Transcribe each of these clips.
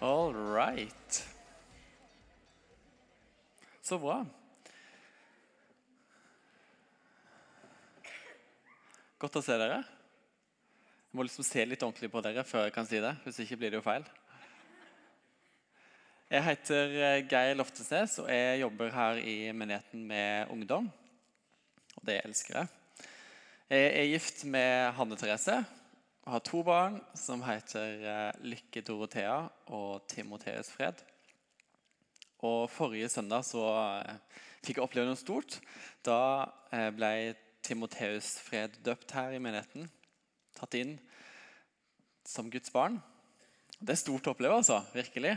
All right. Så bra. Godt å se dere. Jeg må liksom se litt ordentlig på dere før jeg kan si det. Hvis ikke blir det jo feil. Jeg heter eh, Geir Loftesnes, og jeg jobber her i menigheten med ungdom. Og det elsker jeg. Jeg er gift med Hanne Therese og har to barn som heter eh, Lykke Dorothea og Timoteus Fred. Og Forrige søndag så eh, fikk jeg oppleve noe stort. Da ble Timoteus Fred døpt her i menigheten. Tatt inn som Guds barn. Det er stort å oppleve, altså. Virkelig.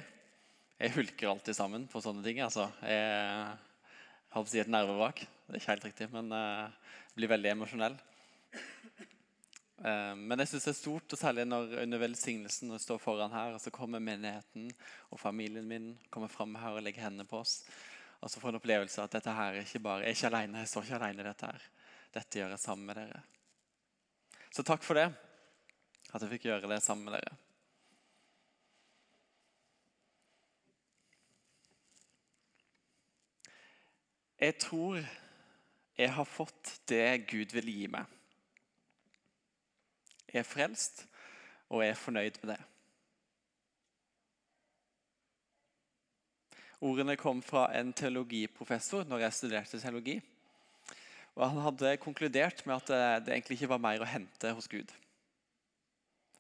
Jeg hulker alltid sammen på sånne ting. altså. Jeg holdt på å si et nervevrak. Det er ikke helt riktig, men jeg blir veldig emosjonell. Uh, men jeg syns det er stort, og særlig når under velsignelsen når jeg står foran her, og så kommer menigheten og familien min kommer fram her og legger hendene på oss. Og så får en opplevelse av at dette her er ikke bare, jeg er ikke alene, jeg står ikke alene i dette her. Dette gjør jeg sammen med dere. Så takk for det, at jeg fikk gjøre det sammen med dere. Jeg tror jeg har fått det Gud vil gi meg. Er frelst, og er fornøyd med det. Ordene kom fra en teologiprofessor når jeg studerte teologi. Og Han hadde konkludert med at det egentlig ikke var mer å hente hos Gud.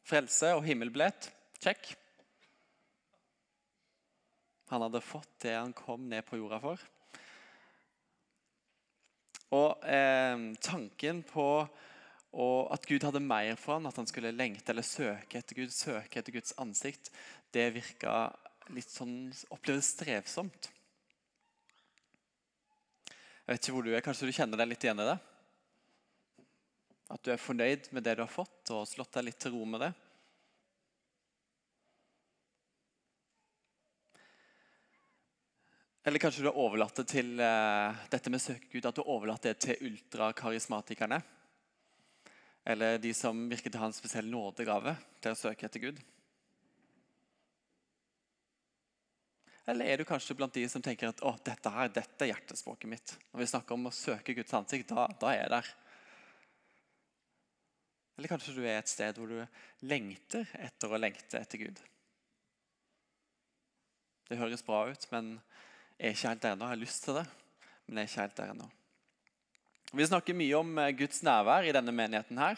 Frelse og himmelbillett check. Han hadde fått det han kom ned på jorda for. Og eh, tanken på at Gud hadde mer for ham, at han skulle lengte eller søke etter Gud, søke etter Guds ansikt, det virka litt sånn opplevdes strevsomt. Jeg vet ikke hvor du er, Kanskje du kjenner deg litt igjen i det? At du er fornøyd med det du har fått, og slått deg litt til ro med det? Eller kanskje du har overlatt det til uh, dette med søkegud, at du har overlatt det til ultrakarismatikerne? Eller de som virker til å ha en spesiell nådegave til å søke etter Gud? Eller er du kanskje blant de som tenker at å, dette, her, dette er hjertespråket mitt? Når vi snakker om å søke Guds ansikt, da, da er jeg der. Eller kanskje du er et sted hvor du lengter etter å lengte etter Gud. Det høres bra ut, men jeg er ikke helt der ennå. Jeg har lyst til det, men jeg er ikke helt der ennå. Vi snakker mye om eh, Guds nærvær i denne menigheten her.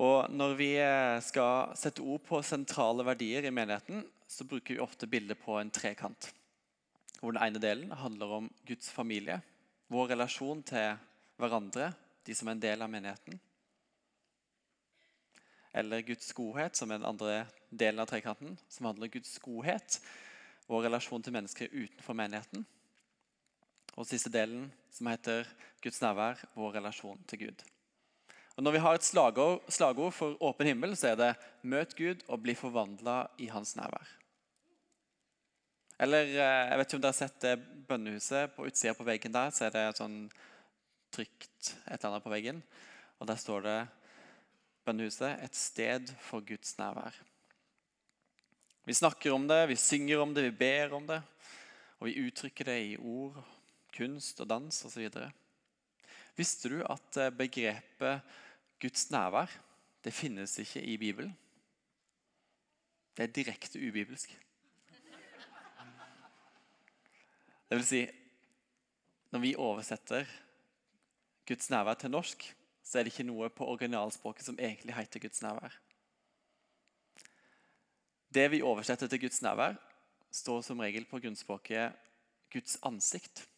Og Når vi eh, skal sette ord på sentrale verdier i menigheten, så bruker vi ofte bildet på en trekant. Hvor Den ene delen handler om Guds familie, vår relasjon til hverandre, de som er en del av menigheten. Eller Guds godhet, som er den andre delen av trekanten, som handler om Guds godhet vår relasjon til mennesker utenfor menigheten. Og siste delen, som heter Guds nærvær, vår relasjon til Gud. Og Når vi har et slagord, slagord for åpen himmel, så er det 'Møt Gud og bli forvandla i Hans nærvær'. Eller eh, jeg vet ikke om dere har sett det bønnehuset på utsida på veggen der. Så er det sånn trygt et eller annet på veggen. Og der står det bønnehuset 'Et sted for Guds nærvær'. Vi snakker om det, vi synger om det, vi ber om det. Og vi uttrykker det i ord, kunst og dans osv. Visste du at eh, begrepet Guds nærvær det finnes ikke i Bibelen? Det er direkte ubibelsk. Det vil si, når vi oversetter Guds nærvær til norsk, så er det ikke noe på originalspråket som egentlig heter Guds nærvær. Det vi oversetter til Guds nærvær, står som regel på grunnspråket Guds ansikt.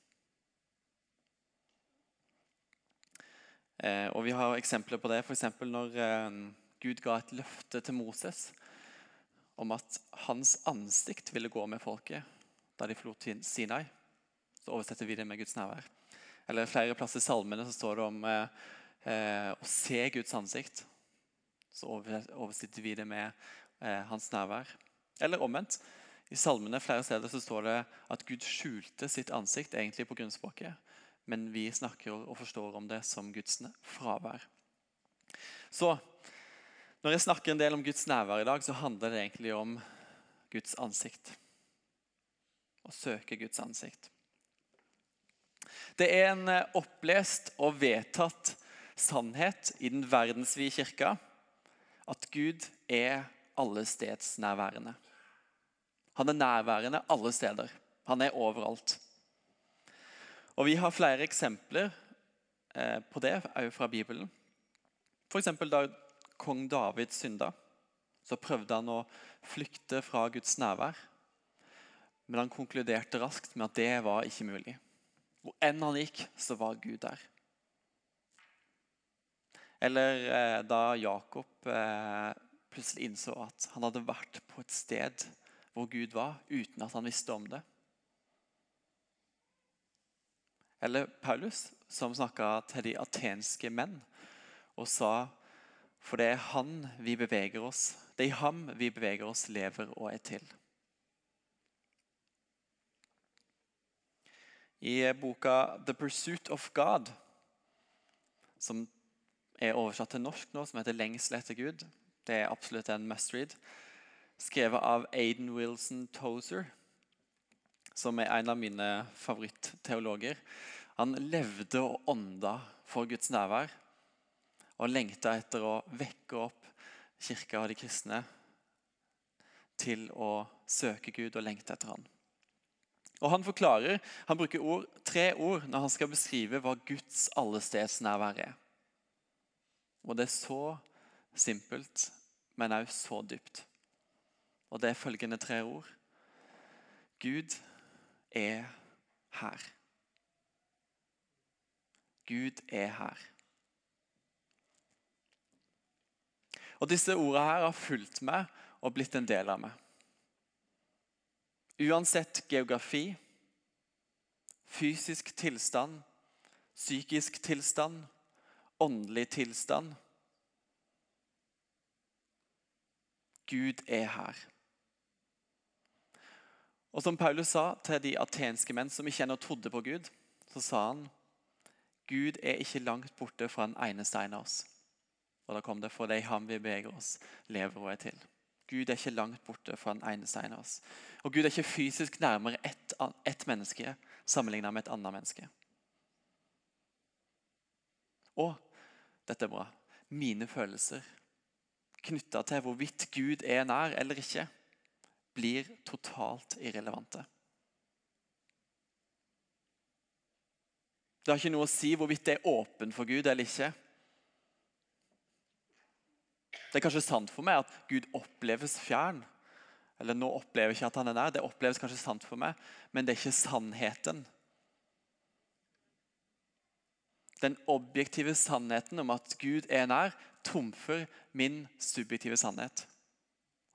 Og Vi har eksempler på det. F.eks. når eh, Gud ga et løfte til Moses om at hans ansikt ville gå med folket da de forlot Sinai. Så oversetter vi det med Guds nærvær. Eller Flere plasser i salmene så står det om eh, eh å se Guds ansikt. Så oversetter vi det med eh, hans nærvær. Eller omvendt. I salmene flere steder så står det at Gud skjulte sitt ansikt egentlig på grunnspråket, men vi snakker og forstår om det som Guds fravær. Så Når jeg snakker en del om Guds nærvær i dag, så handler det egentlig om Guds ansikt. Å søke Guds ansikt. Det er en eh, opplest og vedtatt sannhet i den verdensvide kirka at Gud er allestedsnærværende. Han er nærværende alle steder. Han er overalt. Og Vi har flere eksempler eh, på det òg fra Bibelen. F.eks. da kong David synda, så prøvde han å flykte fra Guds nærvær. Men han konkluderte raskt med at det var ikke mulig. Hvor enn han gikk, så var Gud der. Eller eh, da Jakob eh, plutselig innså at han hadde vært på et sted hvor Gud var, uten at han visste om det. Eller Paulus, som snakka til de atenske menn og sa For det er han vi beveger oss, det er i ham vi beveger oss, lever og er til. I boka 'The Pursuit of God', som er oversatt til norsk nå, som heter 'Lengsel etter Gud', det er absolutt en must read, skrevet av Aiden Wilson Tozer, som er en av mine favorittteologer. Han levde og ånda for Guds nærvær og lengta etter å vekke opp kirka og de kristne til å søke Gud og lengte etter han. Og Han forklarer, han bruker ord, tre ord når han skal beskrive hva Guds allestedsnærvær er. Og Det er så simpelt, men også så dypt. Og det er følgende tre ord. Gud er her. Gud er her. Og Disse ordene her har fulgt meg og blitt en del av meg. Uansett geografi, fysisk tilstand, psykisk tilstand, åndelig tilstand Gud er her. Og Som Paulus sa til de atenske menn som ikke ennå trodde på Gud, så sa han Gud er ikke langt borte fra en eneste en av oss. Og da kom det for det i ham vi beveger oss, lever og er til. Gud er ikke langt borte fra en eneste en av oss. Og Gud er ikke fysisk nærmere ett et menneske sammenlignet med et annet menneske. Og dette er bra mine følelser knytta til hvorvidt Gud er nær eller ikke, blir totalt irrelevante. Det har ikke noe å si hvorvidt det er åpen for Gud eller ikke. Det er kanskje sant for meg at Gud oppleves fjern. Eller nå opplever jeg ikke at han er nær. Det oppleves kanskje sant for meg, men det er ikke sannheten. Den objektive sannheten om at Gud er nær, trumfer min subjektive sannhet.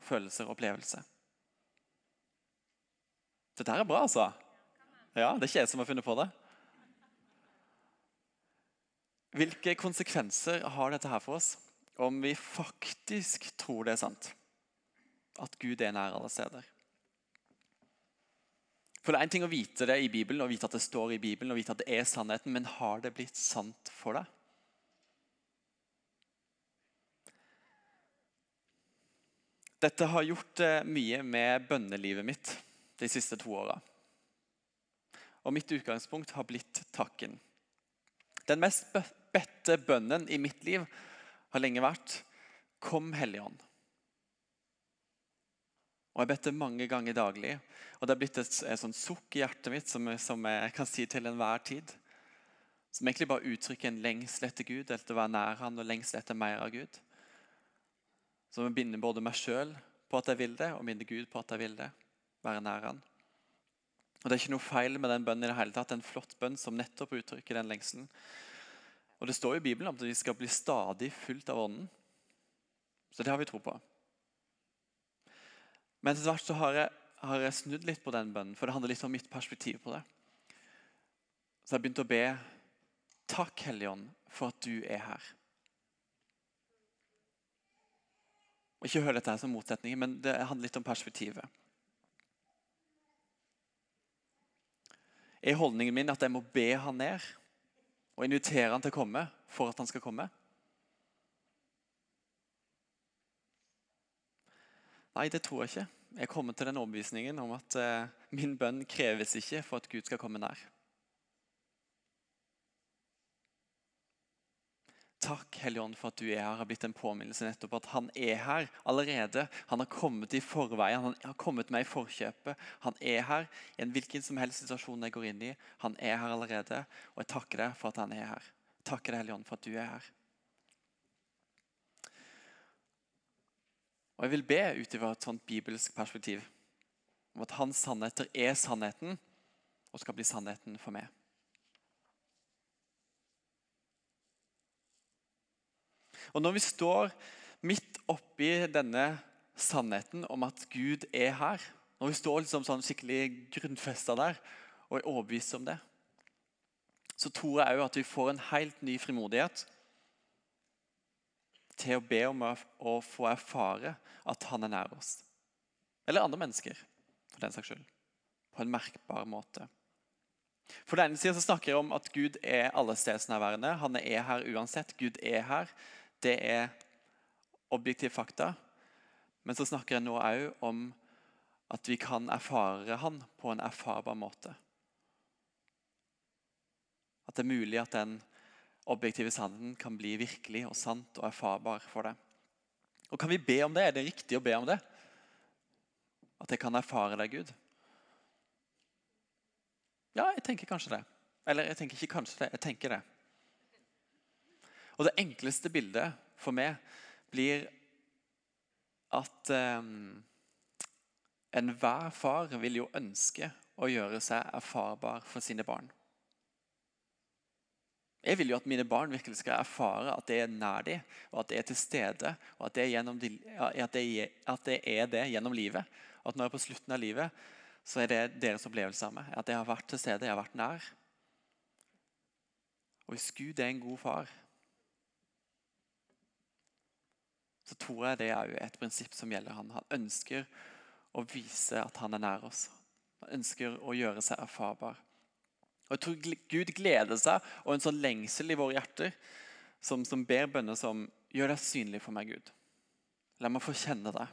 Følelser og opplevelse. Dette er bra, altså. Ja, Det er ikke jeg som har funnet på det. Hvilke konsekvenser har dette her for oss? om vi faktisk tror det er sant. At Gud er nær alle steder. For Det er en ting å vite det i Bibelen, og vite at det står i Bibelen, og vite at det er sannheten, men har det blitt sant for deg? Dette har gjort eh, mye med bønnelivet mitt de siste to åra. Og mitt utgangspunkt har blitt takken. Den mest bedte bønnen i mitt liv har lenge vært Kom, Hellige. Og Jeg bedt det mange ganger daglig. Og Det er blitt et, et sånt sukk i hjertet mitt som, som, jeg kan si til enhver tid. Som egentlig bare uttrykker en lengsel etter Gud, etter å være nær Han og lengsel etter mer av Gud. Som binder både meg sjøl på at jeg vil det, og binder Gud på at jeg vil det. Være nær Han. Og Det er ikke noe feil med den bønnen i det hele tatt. Det er en flott bønn som nettopp uttrykker den lengselen. Og Det står i Bibelen om at vi skal bli stadig fulgt av Ånden. Så det har vi tro på. Men etter hvert så har jeg, har jeg snudd litt på den bønnen, for det handler litt om mitt perspektiv på det. Så jeg begynte å be Takk, Hellige Ånd, for at du er her. Og Ikke hør dette her som motsetning, men det handler litt om perspektivet. er holdningen min at jeg må be han ned og invitere han til å komme for at han skal komme? Nei, det tror jeg ikke. Jeg kommer til den overbevisningen om at eh, min bønn kreves ikke for at Gud skal komme nær. Takk, Hellige Ånd, for at du er her har blitt en påminnelse nettopp at han er her allerede. Han har kommet i forveien, han har kommet meg i forkjøpet. Han er her i en hvilken som helst situasjon jeg går inn i. Han er her allerede, og jeg takker deg for at han er her. Takker deg, Hellige Ånd, for at du er her. Og Jeg vil be ut fra et sånt bibelsk perspektiv om at hans sannheter er sannheten og skal bli sannheten for meg. Og Når vi står midt oppi denne sannheten om at Gud er her, når vi står liksom sånn skikkelig grunnfesta der og er overbevist om det, så tror jeg òg at vi får en helt ny frimodighet til å be om å få erfare at han er nær oss. Eller andre mennesker, for den saks skyld. På en merkbar måte. For den ene siden snakker jeg om at Gud er allestedsnærværende. Han er her uansett. Gud er her. Det er objektive fakta. Men så snakker jeg nå òg om at vi kan erfare han på en erfarbar måte. At det er mulig at den objektive sannheten kan bli virkelig og sant og erfarbar for deg. Og Kan vi be om det? Er det riktig å be om det? At jeg kan erfare deg, Gud? Ja, jeg tenker kanskje det. Eller jeg tenker ikke kanskje det, jeg tenker det. Og Det enkleste bildet for meg blir at eh, enhver far vil jo ønske å gjøre seg erfarbar for sine barn. Jeg vil jo at mine barn virkelig skal erfare at det er nær dem, og at det er til stede. Og at det, de, at, det er, at det, er, det gjennom livet. At når jeg er på slutten av livet, så er det deres opplevelse av meg. At jeg har vært til stede, jeg har vært nær. Og hvis Gud er en god far, så tror jeg det er et prinsipp som gjelder han. Han ønsker å vise at han er nær oss. Han ønsker å gjøre seg erfarbar. Og jeg tror Gud gleder seg og en sånn lengsel i våre hjerter som, som ber bønner som Gjør deg synlig for meg, Gud. La meg få kjenne deg.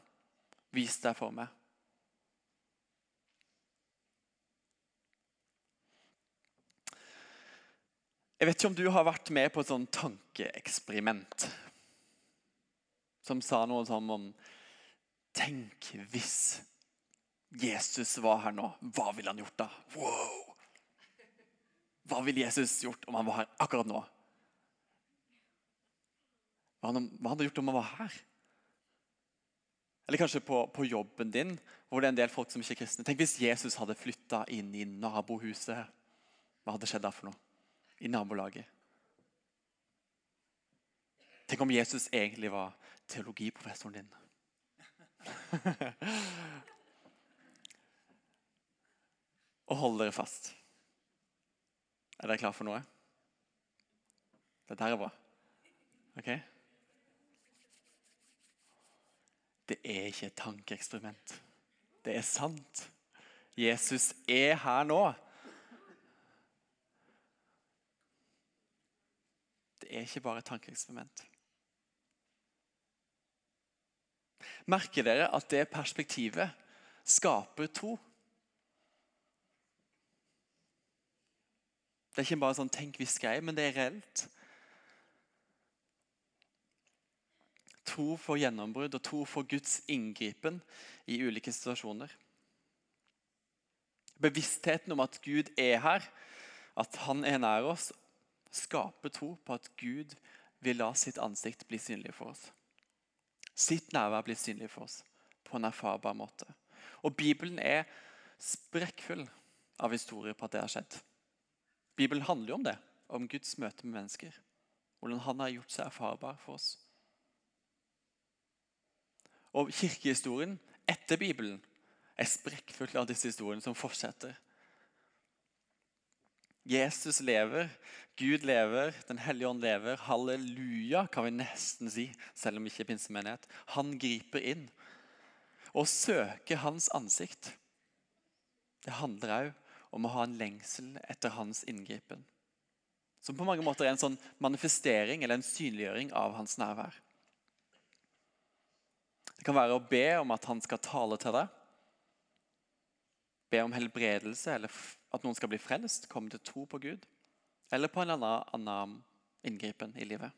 Vis deg for meg. Jeg vet ikke om du har vært med på et sånn tankeeksperiment som sa noe sånn om Tenk hvis Jesus var her nå. Hva ville han gjort da? Wow! Hva ville Jesus gjort om han var her akkurat nå? Hva hadde han gjort om han var her? Eller kanskje på, på, jobben din, hvor det er en del folk som ikke er kristne. Tenk hvis Jesus hadde flytta inn i nabohuset. Hva hadde skjedd da for noe? I nabolaget. Tenk om Jesus egentlig var teologiprofessoren din. Og hold dere fast. Er dere klar for noe? Dette her er bra. Ok? Det er ikke et tankeeksperiment. Det er sant. Jesus er her nå. Det er ikke bare et tankeeksperiment. Merker dere at det perspektivet skaper tro? Det er ikke bare sånn 'tenk hvis jeg', men det er reelt. Tro for gjennombrudd og tro for Guds inngripen i ulike situasjoner. Bevisstheten om at Gud er her, at han er nær oss, skaper tro på at Gud vil la sitt ansikt bli synlig for oss. Sitt nærvær blir synlig for oss på en erfarbar måte. Og Bibelen er sprekkfull av historier på at det har skjedd. Bibelen handler jo om det, om Guds møte med mennesker. Hvordan han har gjort seg erfarbar for oss. Og Kirkehistorien etter Bibelen er sprekkfull av disse historiene som fortsetter. Jesus lever, Gud lever, Den hellige ånd lever. Halleluja, kan vi nesten si, selv om vi ikke er pinsemenighet. Han griper inn og søker hans ansikt. Det handler òg om å ha en lengsel etter hans inngripen. Som på mange måter er en sånn manifestering eller en synliggjøring av hans nærvær. Det kan være å be om at han skal tale til deg. Be om helbredelse eller at noen skal bli frelst, komme til tro på Gud. Eller på en annen, inngripen i livet.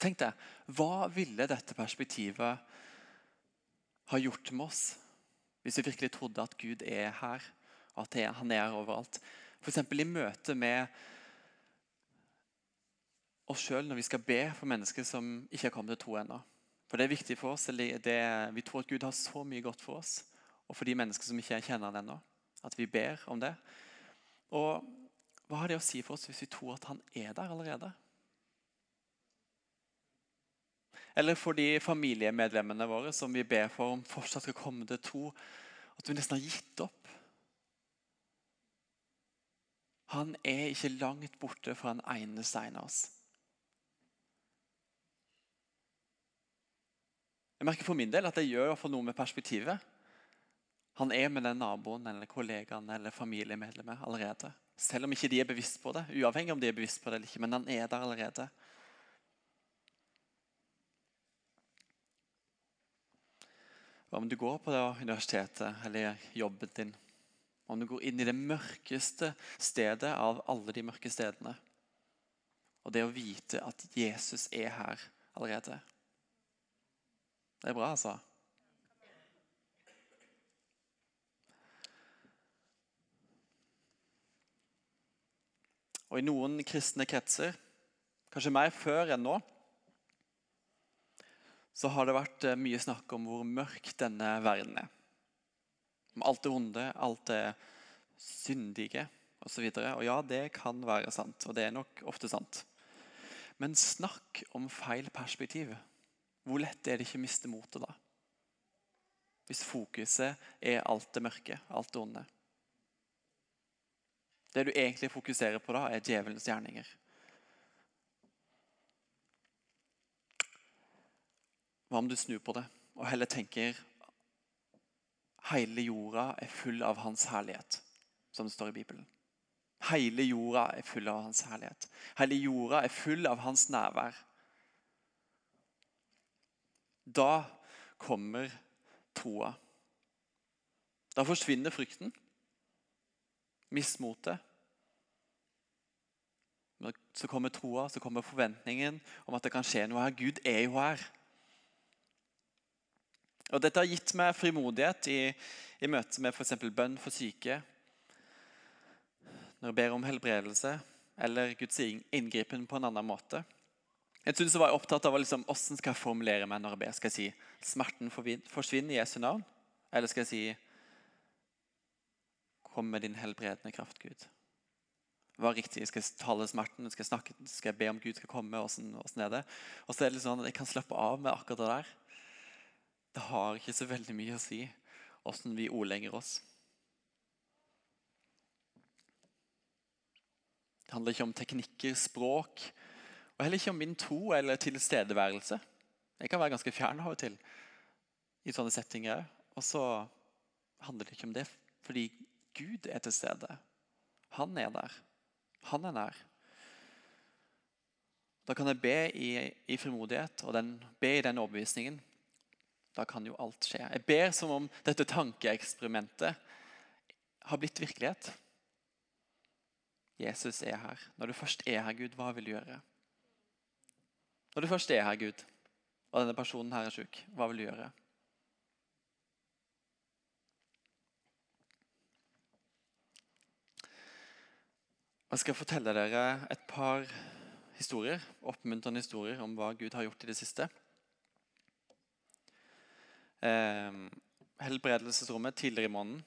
Tenk deg, hva ville dette perspektivet ha gjort med oss hvis vi virkelig trodde at Gud er her, at han er her overalt? F.eks. i møte med oss sjøl når vi skal be for mennesker som ikke har kommet til tro ennå. For det er viktig for oss. Det, vi tror at Gud har så mye godt for oss. Og for de mennesker som ikke kjenner han ennå. At vi ber om det. Og hva har det å si for oss hvis vi tror at han er der allerede? Eller for de familiemedlemmene våre som vi ber for om fortsatt skal komme til tro. At vi nesten har gitt opp. Han er ikke langt borte fra en eneste en av oss. Jeg merker for min del at det gjør noe med perspektivet. Han er med den naboen eller kollegaen eller familiemedlemmet allerede. Selv om ikke de er bevisst på det. Uavhengig om de er bevisst på det eller ikke. Men han er der allerede. Hva Om du går på det universitetet eller jobben din, om du går inn i det mørkeste stedet av alle de mørke stedene, og det å vite at Jesus er her allerede det er bra, altså. Og i noen kristne kretser, kanskje mer før enn nå, så har det vært eh, mye snakk om hvor mørk denne verden er. Om alt det onde, alt det syndige osv. Og, og ja, det kan være sant, og det er nok ofte sant. Men snakk om feil perspektiv. Hvor lett er det ikke å miste motet da? Hvis fokuset er alt det mørke, alt det onde. Det du egentlig fokuserer på da, er djevelens gjerninger. Hva om du snur på det og heller tenker hele jorda er full av hans herlighet, som det står i Bibelen. Hele jorda er full av hans herlighet. Hele jorda er full av hans nærvær. Da kommer troa. Da forsvinner frykten, mismotet. Så kommer troa, så kommer forventningen om at det kan skje noe her. Gud er jo her. Og Dette har gitt meg frimodighet i, i møte med f.eks. bønn for syke. Når jeg ber om helbredelse eller Guds inngripen på en annen måte. Jeg synes jeg var opptatt av liksom, hvordan skal jeg formulere meg når jeg ber. Skal jeg si 'smerten forsvinner i Jesu navn'? Eller skal jeg si 'kom med din helbredende kraft, Gud'? Hva er riktig? Skal jeg tale smerten? Skal jeg, snakke, skal jeg be om Gud skal komme? Hvordan, hvordan er det? Og så er det litt sånn at Jeg kan slappe av med akkurat det der. Det har ikke så veldig mye å si hvordan vi ordlegger oss. Det handler ikke om teknikker, språk, og heller ikke om min tro eller tilstedeværelse. Jeg kan være ganske fjern av og til i sånne settinger. Og så handler det ikke om det, fordi Gud er til stede. Han er der. Han er nær. Da kan jeg be i, i frimodighet og den, be i den overbevisningen. Da kan jo alt skje. Jeg ber som om dette tankeeksperimentet har blitt virkelighet. Jesus er her. Når du først er her, Gud, hva vil du gjøre? Når du først er her, Gud, og denne personen her er syk, hva vil du gjøre? Jeg skal fortelle dere et par historier, oppmuntrende historier om hva Gud har gjort i det siste. Eh, helbredelsesrommet tidligere i måneden.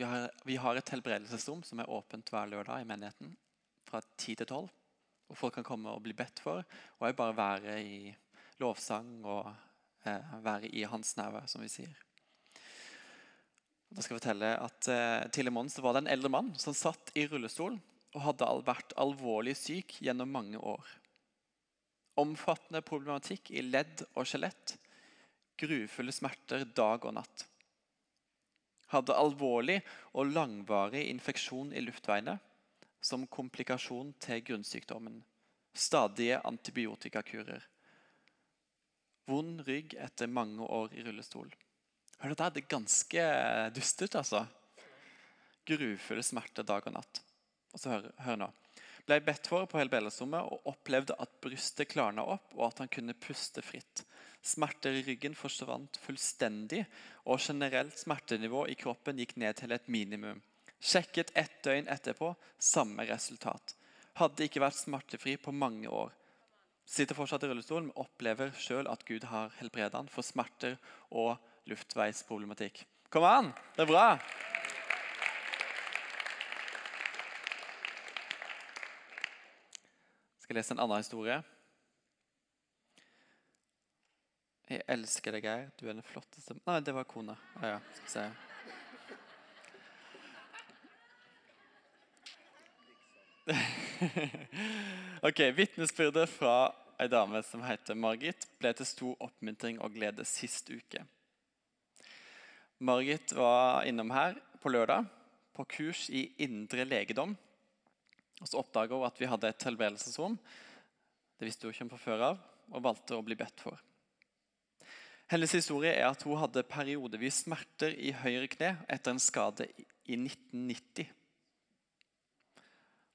Vi har, vi har et helbredelsesrom som er åpent hver lørdag i menigheten fra 10 til 12 hvor folk kan komme og bli bedt for. Og òg bare være i lovsang og eh, være i hans nærvær, som vi sier. Da skal jeg fortelle at eh, i morgen var det en eldre mann som satt i rullestol og hadde vært alvorlig syk gjennom mange år. Omfattende problematikk i ledd og skjelett. Grufulle smerter dag og natt. Hadde alvorlig og langvarig infeksjon i luftveiene som komplikasjon til grunnsykdommen Stadige antibiotikakurer. Vond rygg etter mange år i rullestol. Hør dette, er ganske dustert, altså. Grufulle smerter dag og natt. Og så hør, hør nå. Ble bedt for på helbredelsesrommet og opplevde at brystet klarna opp, og at han kunne puste fritt. Smerter i ryggen forsvant fullstendig, og generelt smertenivå i kroppen gikk ned til et minimum. Sjekket ett døgn etterpå, samme resultat. Hadde ikke vært smertefri på mange år. Sitter fortsatt i rullestol, men opplever sjøl at Gud har helbredet han for smerter og luftveisproblematikk. Kom an! Det er bra! Skal jeg lese en annen historie? Jeg elsker deg, Geir. Du er den flotteste Nei, det var kona. Ja, ja. Skal vi se. ok, Vitnesbyrdet fra ei dame som heter Margit, ble til stor oppmuntring og glede sist uke. Margit var innom her på lørdag på kurs i indre legedom. Og Så oppdaga hun at vi hadde et helbredelsesrom. Det visste hun ikke om fra før av, og valgte å bli bedt for. Hennes historie er at hun hadde periodevis smerter i høyre kne etter en skade i 1990.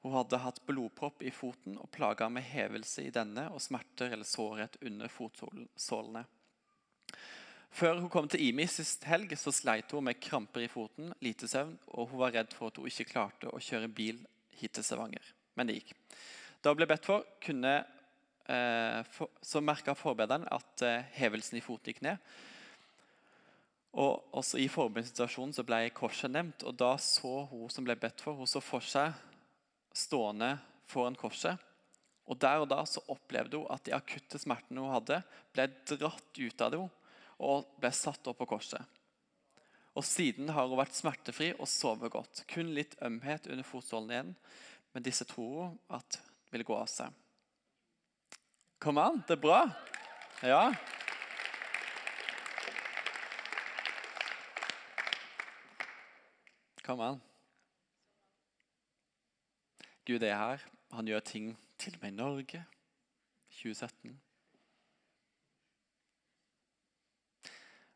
Hun hadde hatt blodpropp i foten og plaga med hevelse i denne og smerter eller sårhet under fotsålene. Før hun kom til IMI sist helg, så sleit hun med kramper i foten, lite søvn, og hun var redd for at hun ikke klarte å kjøre bil hit til Stavanger. Men det gikk. Da hun ble bedt for, kunne, eh, for, så merka forbederen at eh, hevelsen i foten gikk ned. Og også I forbundssituasjonen ble korset nevnt, og da så hun som ble bedt for, hun så for seg stående foran korset. Og Der og da så opplevde hun at de akutte smertene hun hadde, ble dratt ut av henne og ble satt opp på korset. Og Siden har hun vært smertefri og sovet godt. Kun litt ømhet under fotsålen igjen, men disse tror hun at vil gå av seg. Kom an, det er bra. Ja. Kom an. Gud er her. Han gjør ting til og med i Norge. 2017.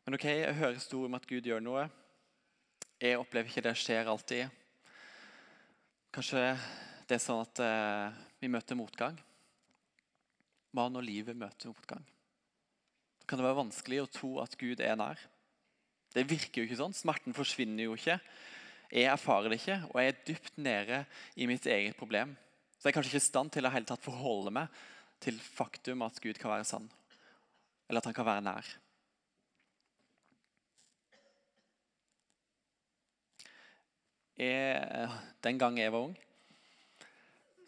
Men ok, jeg hører historier om at Gud gjør noe. Jeg opplever ikke det skjer alltid. Kanskje det er sånn at eh, vi møter motgang. Hva når livet møter motgang? Da kan det være vanskelig å tro at Gud er nær. Det virker jo ikke sånn. Smerten forsvinner jo ikke. Jeg erfarer det ikke, og jeg er dypt nede i mitt eget problem. Så jeg er kanskje ikke i stand til å hele tatt forholde meg til faktum at Gud kan være sann. Eller at han kan være nær. Jeg, den gang jeg var ung,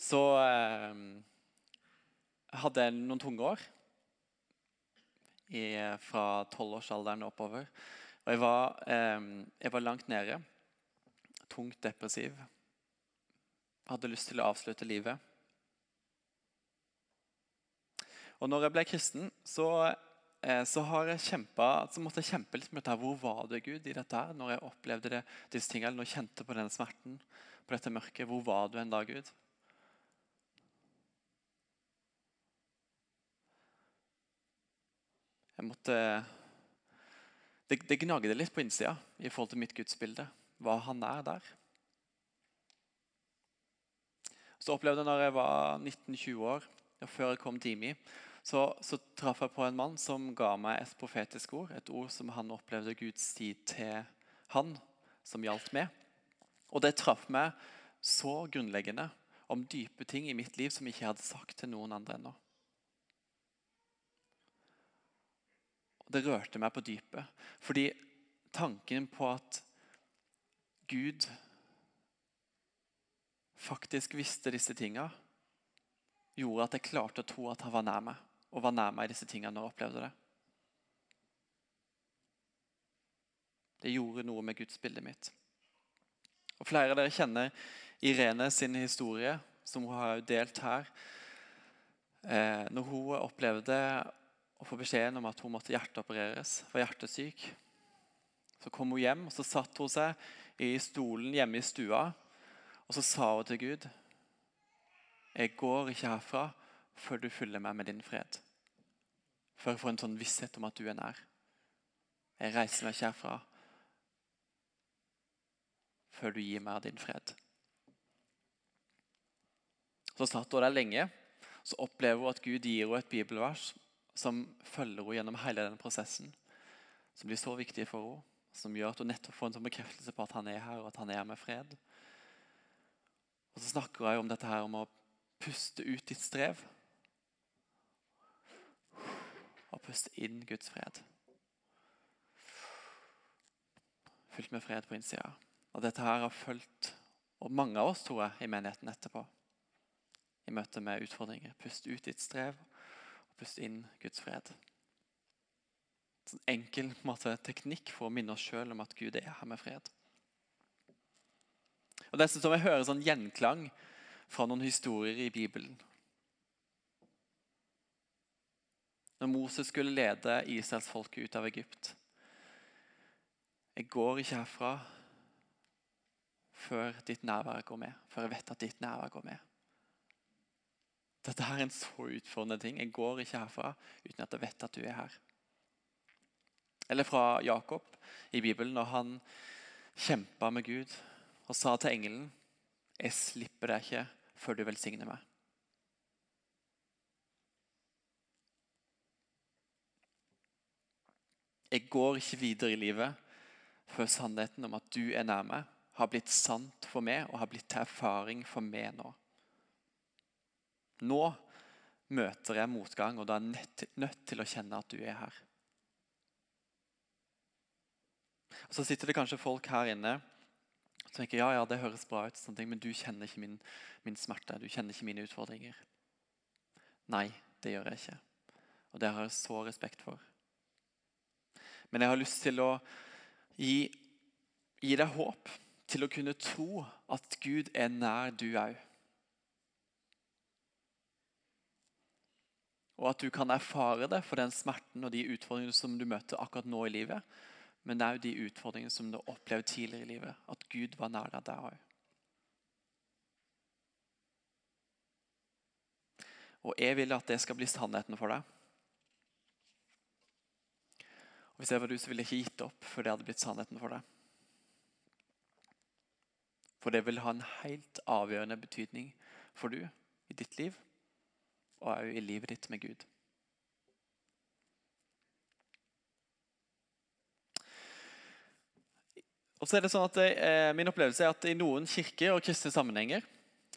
så eh, hadde jeg noen tunge år. I, fra tolvårsalderen oppover. Og jeg var, eh, jeg var langt nede tungt depressiv. Hadde lyst til å avslutte livet. Og når jeg ble kristen, så, eh, så, jeg kjempet, så måtte jeg kjempe litt med dette. Hvor var du, Gud, i dette her? Når jeg opplevde det, disse tingene, når jeg kjente på denne smerten, på dette mørket. Hvor var du en dag, Gud? Jeg måtte Det, det gnagde litt på innsida i forhold til mitt gudsbilde hva han er der. Så opplevde jeg når jeg var 19-20 år, og før jeg kom til IMI, så, så, traff jeg på en mann som ga meg et profetisk ord. Et ord som han opplevde Gud si til han, som gjaldt meg. Og det traff meg så grunnleggende om dype ting i mitt liv som jeg ikke hadde sagt til noen andre ennå. Det rørte meg på dypet. Fordi tanken på at Gud faktisk visste disse tinga, gjorde at jeg klarte å tro at han var nær meg. Og var nær meg i disse tingene når jeg opplevde det. Det gjorde noe med gudsbildet mitt. Og Flere av dere kjenner Irene sin historie, som hun har delt her. Eh, når hun opplevde å få beskjeden om at hun måtte hjerteopereres, var hjertesyk, så kom hun hjem og så satt hun seg i stolen hjemme i stua, og så sa hun til Gud Jeg går ikke herfra før du fyller meg med din fred. Før jeg får en sånn visshet om at du er nær. Jeg reiser meg ikke herfra før du gir meg din fred. Så satt hun der lenge, så opplever hun at Gud gir henne et bibelvers som følger henne gjennom hele den prosessen. Som blir så viktig for henne. Som gjør at hun nettopp får en sånn bekreftelse på at han er her, og at han er med fred. Og så snakker hun om dette her om å puste ut ditt strev. Og puste inn Guds fred. Fylt med fred på innsida. Og dette her har fulgt og mange av oss tror jeg, i menigheten etterpå. I møte med utfordringer. Pust ut ditt strev, og pust inn Guds fred. En enkel måte, teknikk for å minne oss sjøl om at Gud er her med fred. Og Dessuten jeg hører sånn gjenklang fra noen historier i Bibelen. Når Moses skulle lede Israelsfolket ut av Egypt. Jeg går ikke herfra før ditt nærvær går med. Før jeg vet at ditt nærvær går med. Dette er en så utfordrende ting. Jeg går ikke herfra uten at jeg vet at du er her. Eller fra Jakob i Bibelen, når han kjempa med Gud og sa til engelen Jeg slipper deg ikke før du velsigner meg. Jeg går ikke videre i livet før sannheten om at du er nær meg, har blitt sant for meg og har blitt til erfaring for meg nå. Nå møter jeg motgang, og da er jeg nødt til å kjenne at du er her. Og Så sitter det kanskje folk her inne som tenker ja, ja, det høres bra ut, ting, men du kjenner ikke min, min smerte, du kjenner ikke mine utfordringer. Nei, det gjør jeg ikke. Og det har jeg så respekt for. Men jeg har lyst til å gi, gi deg håp til å kunne tro at Gud er nær du òg. Og at du kan erfare det for den smerten og de utfordringene som du møter akkurat nå i livet. Men det er jo de utfordringene som du opplevde tidligere i livet. At Gud var nær deg der òg. Og jeg vil at det skal bli sannheten for deg. Og Hvis jeg var du, så ville jeg ikke gitt opp før det hadde blitt sannheten for deg. For det vil ha en helt avgjørende betydning for du i ditt liv, og òg i livet ditt med Gud. Og så er det sånn at eh, Min opplevelse er at i noen kirker og kristne sammenhenger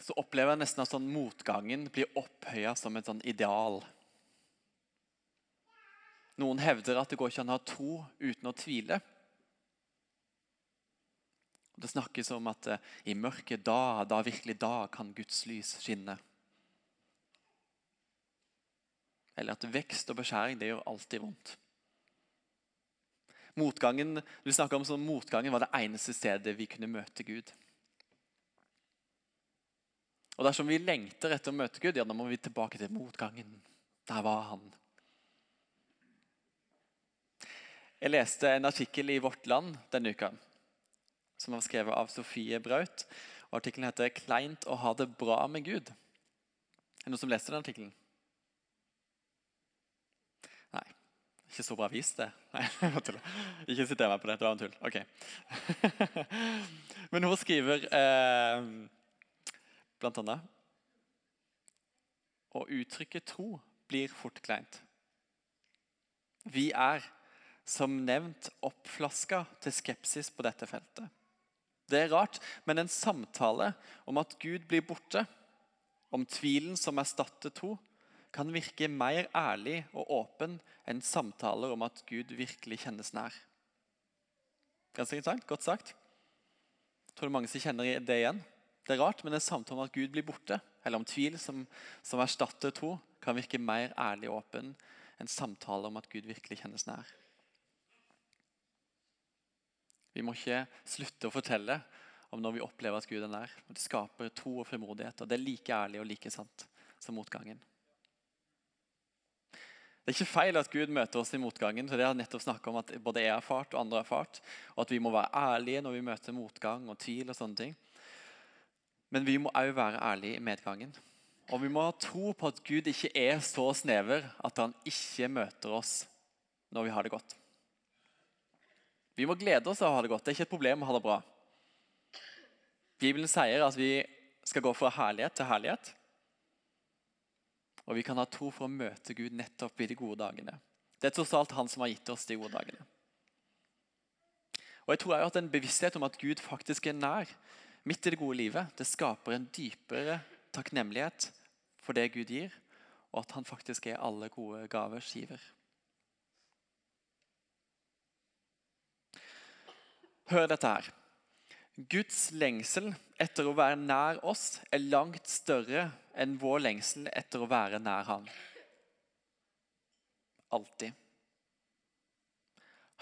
så opplever jeg nesten at sånn motgangen blir opphøya som et sånn ideal. Noen hevder at det går ikke an å ha tro uten å tvile. Det snakkes om at uh, i mørket da, da virkelig da, kan Guds lys skinne. Eller at vekst og beskjæring det gjør alltid vondt. Motgangen, du om sånn, motgangen var det eneste stedet vi kunne møte Gud. Og Dersom vi lengter etter å møte Gud, ja, da må vi tilbake til motgangen. Der var han. Jeg leste en artikkel i Vårt Land denne uka som var skrevet av Sofie Braut. og Artikkelen heter 'Kleint å ha det bra med Gud'. Er det noen som leste den artikkelen? Nei. Ikke så bra vist, det. Nei, Ikke sitter meg på det. Det var en tull. Ok. Men hun skriver eh, blant annet Å uttrykke tro blir fort kleint. Vi er, som nevnt, oppflaska til skepsis på dette feltet. Det er rart, men en samtale om at Gud blir borte, om tvilen som erstatter tro, kan virke mer ærlig og åpen enn samtaler om at Gud virkelig kjennes nær. Ganske interessant. Godt sagt. Jeg tror det er mange som kjenner det igjen. Det er rart, men en samtale om at Gud blir borte, eller om tvil som, som erstatter tro, kan virke mer ærlig og åpen enn samtaler om at Gud virkelig kjennes nær. Vi må ikke slutte å fortelle om når vi opplever at Gud er nær. Det skaper tro og frimodighet. og Det er like ærlig og like sant som motgangen. Det er ikke feil at Gud møter oss i motgangen. for det har nettopp om at både jeg har erfart og andre har erfart, og at vi må være ærlige når vi møter motgang og tvil. og sånne ting. Men vi må òg være ærlige i medgangen. Og vi må ha tro på at Gud ikke er så snever at han ikke møter oss når vi har det godt. Vi må glede oss av å ha det godt. Det er ikke et problem å ha det bra. Bibelen sier at vi skal gå fra herlighet til herlighet. Og vi kan ha tro for å møte Gud nettopp i de gode dagene. Det er tross alt Han som har gitt oss de gode dagene. Og jeg tror at En bevissthet om at Gud faktisk er nær midt i det gode livet, det skaper en dypere takknemlighet for det Gud gir, og at han faktisk er alle gode gavers giver. Hør dette her. Guds lengsel etter å være nær oss er langt større enn vår lengsel etter å være nær Han. Alltid.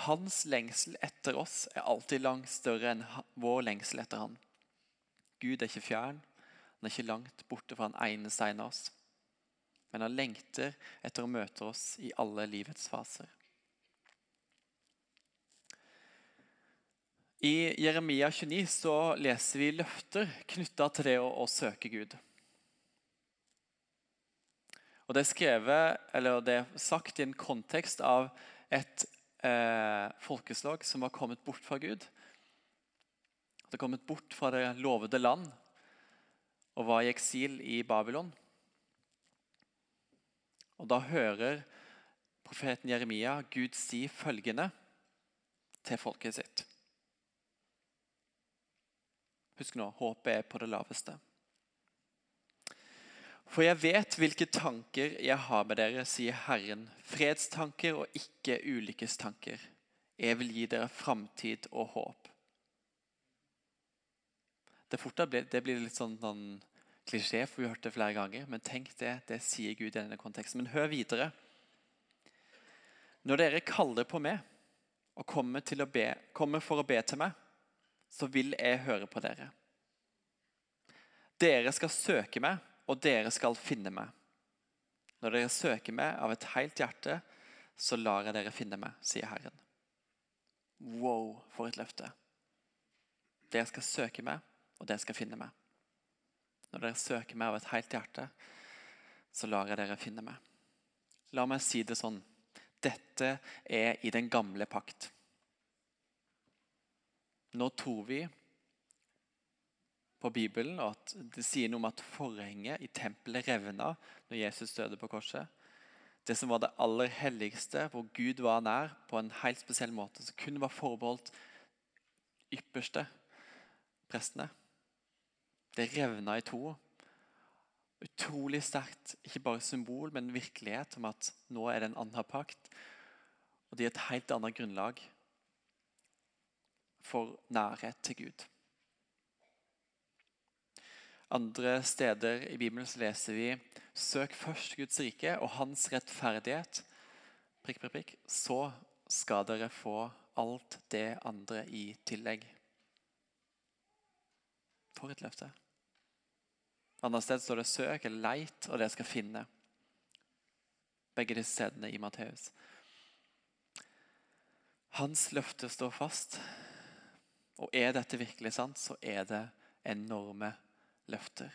Hans lengsel etter oss er alltid langt større enn vår lengsel etter Han. Gud er ikke fjern, han er ikke langt borte fra han eneste en av oss. Men han lengter etter å møte oss i alle livets faser. I Jeremia 29 så leser vi løfter knytta til det å, å, søke Gud. Og Det er skrevet, eller det er sagt i en kontekst av et eh, folkeslag som var kommet bort fra Gud. Det er kommet bort fra det lovede land og var i eksil i Babylon. Og Da hører profeten Jeremia Gud si følgende til folket sitt. Husk nå, håpet er på det laveste. For jeg vet hvilke tanker jeg har med dere, sier Herren. Fredstanker og ikke ulykkestanker. Jeg vil gi dere framtid og håp. Det, blir, det blir litt sånn, sånn klisjé, for vi har hørt det flere ganger. Men tenk det, det sier Gud i denne konteksten. Men hør videre. Når dere kaller på meg og kommer, be, kommer for å be til meg, så vil jeg høre på dere. Dere skal søke meg, og dere skal finne meg. Når dere søker meg av et helt hjerte, så lar jeg dere finne meg, sier Herren. Wow, for et løfte. Dere skal søke meg, og dere skal finne meg. Når dere søker meg av et helt hjerte, så lar jeg dere finne meg. La meg si det sånn. Dette er i den gamle pakt. Nå tror vi på Bibelen at det sier noe om at forhenget i tempelet revna når Jesus døde på korset. Det som var det aller helligste, hvor Gud var nær på en helt spesiell måte, som kun var forbeholdt ypperste prestene. Det revna i to. Utrolig sterkt. Ikke bare symbol, men virkelighet om at nå er det en annen pakt. Og det er et helt annet grunnlag for nærhet til Gud. Andre steder i Bibelen så leser vi Søk først Guds rike og hans rettferdighet, prikk, prikk, prikk, så skal dere få alt det andre i tillegg. For et løfte. Andre sted står det 'søk' eller 'leit', og det skal finne. Begge disse stedene i Matteus. Hans løfte står fast. Og er dette virkelig sant, så er det enorme løfter.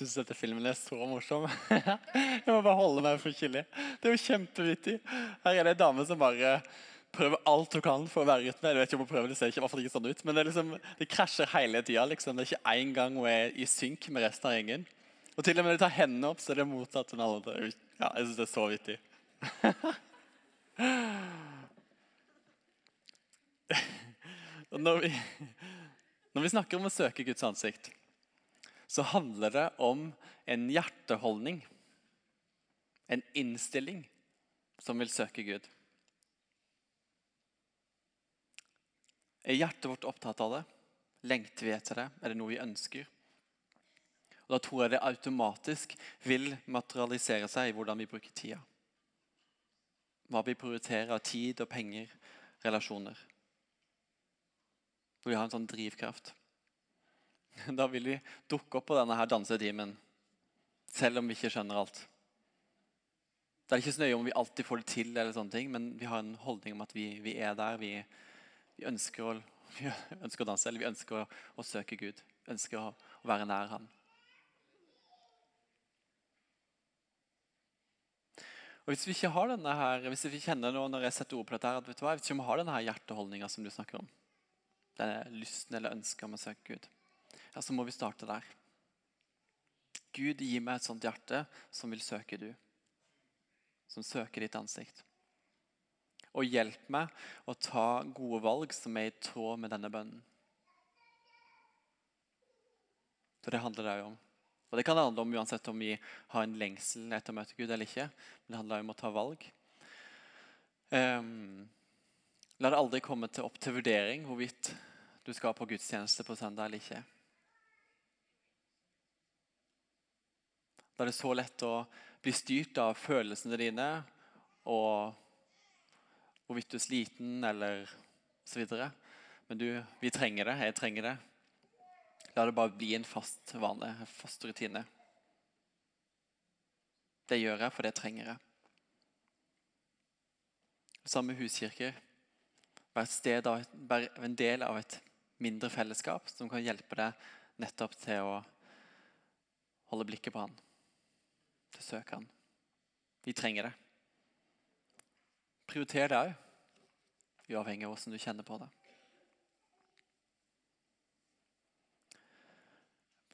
Syns dette filmen er så morsom. Jeg må bare holde meg for chili. Det er jo kjempevittig. Her er det ei dame som bare prøver alt hun kan for å være rytme. Jeg vet ikke om hun prøver, det ser ikke, ikke sånn ut, men det, liksom, det krasjer hele tida. Liksom. Det er ikke én gang hun er i synk med resten av gjengen. Og til og med når de tar hendene opp, så er det motsatt. Ja, jeg syns det er så vittig. når, vi, når vi snakker om å søke Guds ansikt, så handler det om en hjerteholdning. En innstilling som vil søke Gud. Er hjertet vårt opptatt av det? Lengter vi etter det? Er det noe vi ønsker? Og Da tror jeg det automatisk vil materialisere seg i hvordan vi bruker tida. Hva vi prioriterer av tid og penger, relasjoner. Hvor vi har en sånn drivkraft. Da vil vi dukke opp på denne her dansetimen, selv om vi ikke skjønner alt. Det er ikke så nøye om vi alltid får det til, eller sånne ting, men vi har en holdning om at vi, vi er der. Vi, vi, ønsker å, vi, ønsker å, danse, eller vi ønsker å, å søke Gud. Ønsker å, å være nær Han. Og Hvis vi ikke har denne her, hvis vi kjenner noe når jeg setter ord på dette, her, at vet du hva, hvis vi ikke har denne her hjerteholdninga som du snakker om, denne lysten eller ønsket om å søke Gud, ja, så må vi starte der. Gud, gi meg et sånt hjerte som vil søke du. Som søker ditt ansikt. Og hjelp meg å ta gode valg som er i tråd med denne bønnen. Så det handler det òg om. Og Det kan det handle om uansett om vi har en lengsel etter å møte Gud eller ikke. Men det handler om å ta valg. Um, la det aldri komme til opp til vurdering hvorvidt du skal på gudstjeneste på søndag eller ikke. Da er det så lett å bli styrt av følelsene dine og hvorvidt du er sliten eller så videre. Men du, vi trenger det. Jeg trenger det. La det bare bli en fast vane, en fast rutine. Det gjør jeg, for det trenger jeg. Samme huskirker. Vær, en del av et mindre fellesskap som kan hjelpe deg nettopp til å holde blikket på Han. Til å søke Han. Vi trenger det. Prioriter det òg, uavhengig av hvordan du kjenner på det.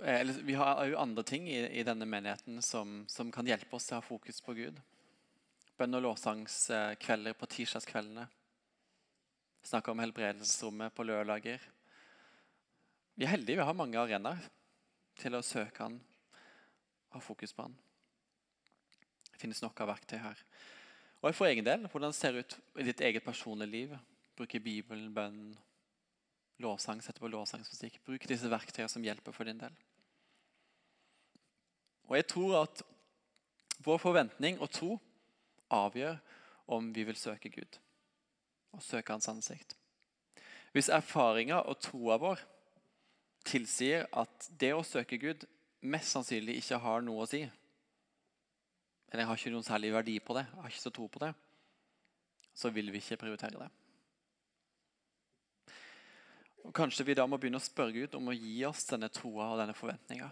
Eh, vi har òg andre ting i, denne menigheten som, som, kan hjelpe oss til å ha fokus på Gud. Bønn- og lovsangskvelder på tirsdagskveldene. Snakke om helbredelsesrommet på lørdager. Vi er heldige vi har mange arenaer til å søke Han, og ha fokus på Han. Det finnes nok av verktøy her. Og for egen del, hvordan det ser ut i ditt eget personlige liv? Bruke Bibelen, bønn, lovsang, sette på lovsangsmusikk. Bruk disse verktøyene som hjelper for din del. Og jeg tror at vår forventning og tro avgjør om vi vil søke Gud og søke Hans ansikt. Hvis erfaringa og troa vår tilsier at det å søke Gud mest sannsynlig ikke har noe å si, eller jeg har ikke noen særlig verdi på det, jeg har ikke så tro på det, så vil vi ikke prioritere det. Og Kanskje vi da må begynne å spørre Gud om å gi oss denne troa og denne forventninga.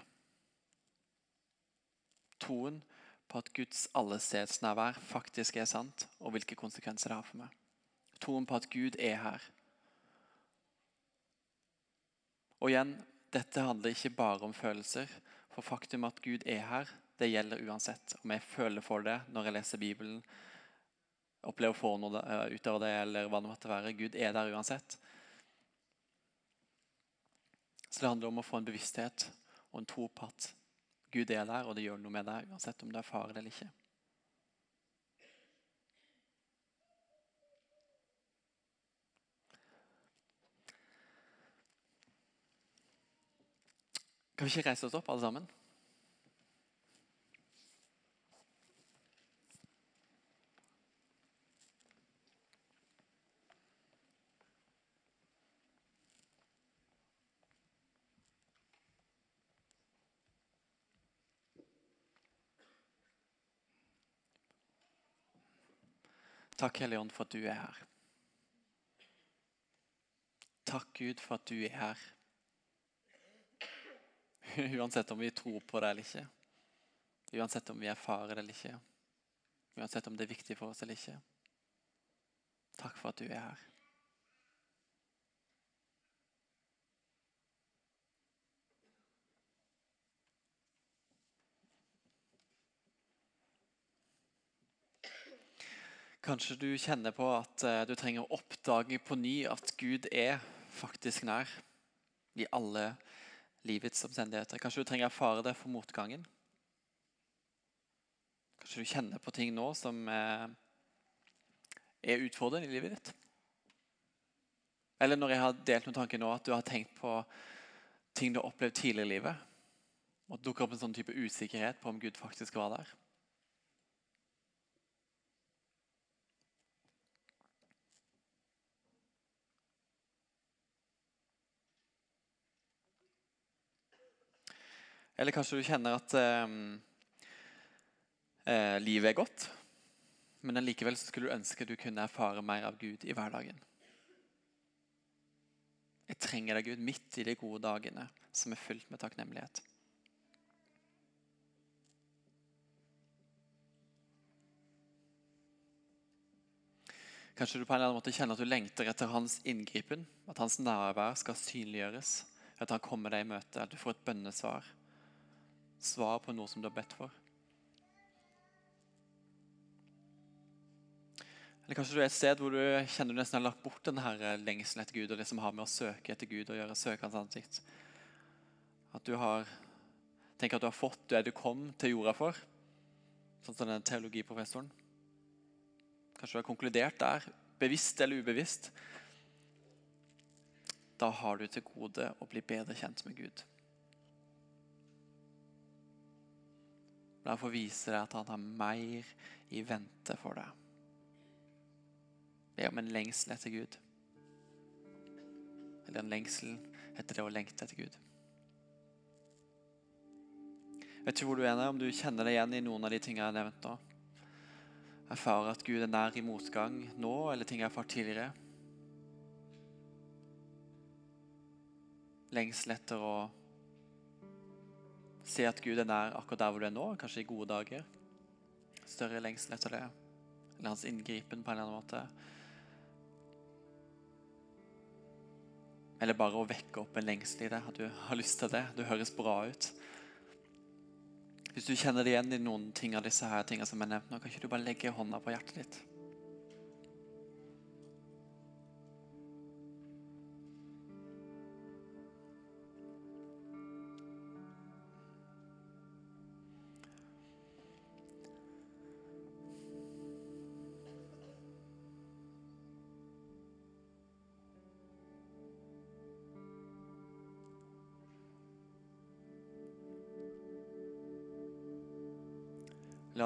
Troen på at Guds allestedsnærvær faktisk er sant, og hvilke konsekvenser det har for meg. Troen på at Gud er her. Og igjen, dette handler ikke bare om følelser. For faktum at Gud er her, det gjelder uansett. Om jeg føler for det når jeg leser Bibelen, opplever få noe eh, ut av det, eller hva det måtte være. Gud er der uansett. Så det handler om å få en bevissthet og en tro på at Gud er der, og det gjør noe med deg, uansett om du erfarer det eller ikke. Kan vi ikke reise oss opp, alle sammen? Takk, Hellige Ånd, for at du er her. Takk, Gud, for at du er her. Uansett om vi tror på det eller ikke. Uansett om vi erfarer det eller ikke. Uansett om det er viktig for oss eller ikke. Takk for at du er her. Kanskje du kjenner på at eh, du trenger å oppdage på ny at Gud er faktisk nær i alle livets omstendigheter. Kanskje du trenger å erfare det for motgangen. Kanskje du kjenner på ting nå som eh, er utfordrende i livet ditt. Eller når jeg har delt noen tanker nå, at du har tenkt på ting du har opplevd tidligere i livet. Og dukker opp en sånn type usikkerhet på om Gud faktisk var der. Eller kanskje du kjenner at eh, eh, livet er godt, men allikevel skulle du ønske du kunne erfare mer av Gud i hverdagen. Jeg trenger deg, Gud, midt i de gode dagene som er fylt med takknemlighet. Kanskje du på en eller annen måte kjenner at du lengter etter hans inngripen, at hans nærvær skal synliggjøres, at han kommer deg i møte, at du får et bønnesvar svar på noe som du har bedt for. Eller kanskje du er et sted hvor du kjenner du nesten har lagt bort denne lengselen etter Gud og det som har med å søke etter Gud og gjøre, søke hans ansikt. At du har tenker at du har fått det du kom til jorda for, sånn som den teologiprofessoren. Kanskje du har konkludert der, bevisst eller ubevisst. Da har du til gode å bli bedre kjent med Gud. La han få vise deg at han har mer i vente for deg. Er om en lengsel etter Gud. Eller en lengsel etter det å lengte etter Gud. Jeg vet ikke hvor du er, om du kjenner deg igjen i noen av de tingene jeg har nevnt nå. Erfarer at Gud er nær i motgang nå, eller ting jeg har erfart tidligere. Lengsel etter å Se at Gud er nær akkurat der hvor du er nå, kanskje i gode dager. Større lengsel etter det. Eller hans inngripen på en eller annen måte. Eller bare å vekke opp en lengsel i det, at du har lyst til det. Du høres bra ut. Hvis du kjenner det igjen i noen ting av disse her tingene som er nevnt nå, kan ikke du bare legge hånda på hjertet ditt?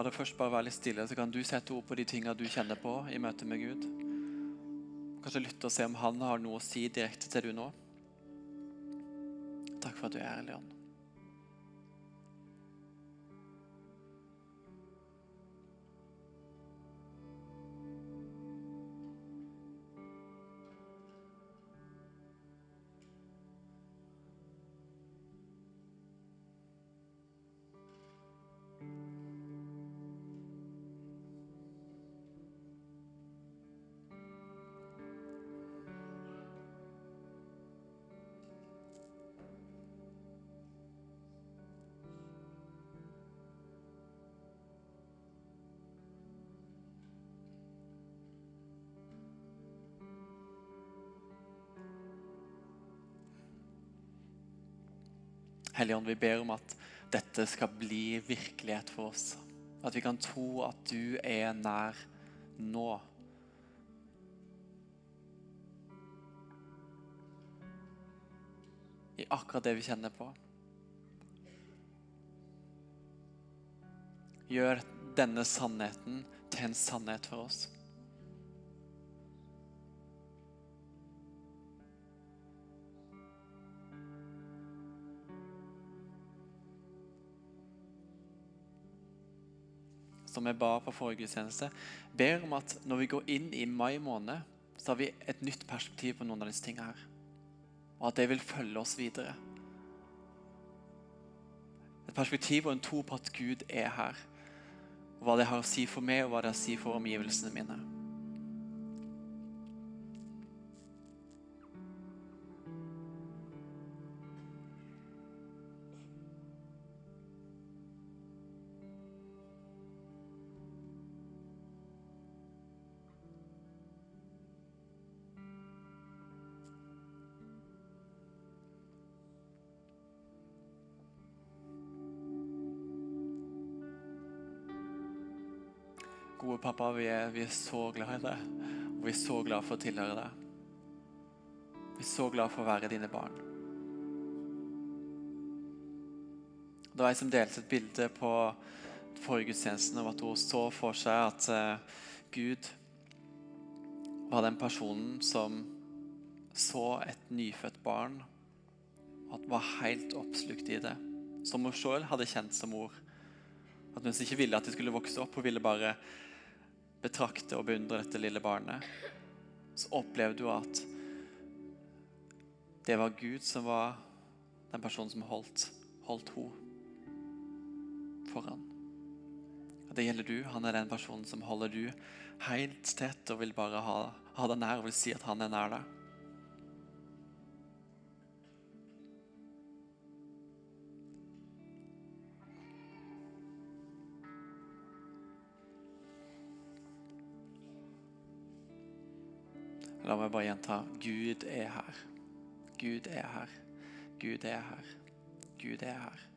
Det først bare være litt stille, så kan du sette ord på de tingene du kjenner på i møte med Gud. Kanskje lytte og se om han har noe å si direkte til du nå. Takk for at du er her, Leon. Helligånd, vi ber om at dette skal bli virkelighet for oss. At vi kan tro at du er nær nå. I akkurat det vi kjenner på. Gjør denne sannheten til en sannhet for oss. Som jeg ba på forrige gudstjeneste, ber om at når vi går inn i mai måned, så har vi et nytt perspektiv på noen av disse tingene her. Og at det vil følge oss videre. Et perspektiv og en tro på at Gud er her. Og hva det har å si for meg, og hva det har å si for omgivelsene mine. Gode pappa, vi er, vi er så glad i deg, og vi er så glad for å tilhøre deg. Vi er så glad for å være dine barn. Det var ei som delte et bilde på forrige gudstjenesten om at hun så for seg at uh, Gud var den personen som så et nyfødt barn og var helt oppslukt i det. Som hun sjøl hadde kjent som mor. At hun ikke ville at de skulle vokse opp. Hun ville bare betrakte og beundre dette lille barnet. Så opplevde du at det var Gud som var den personen som holdt, holdt henne foran. Og Det gjelder du. Han er den personen som holder du helt tett og vil bare ha, ha deg nær og vil si at han er nær deg. La meg bare gjenta Gud er her. Gud er her. Gud er her. Gud er her.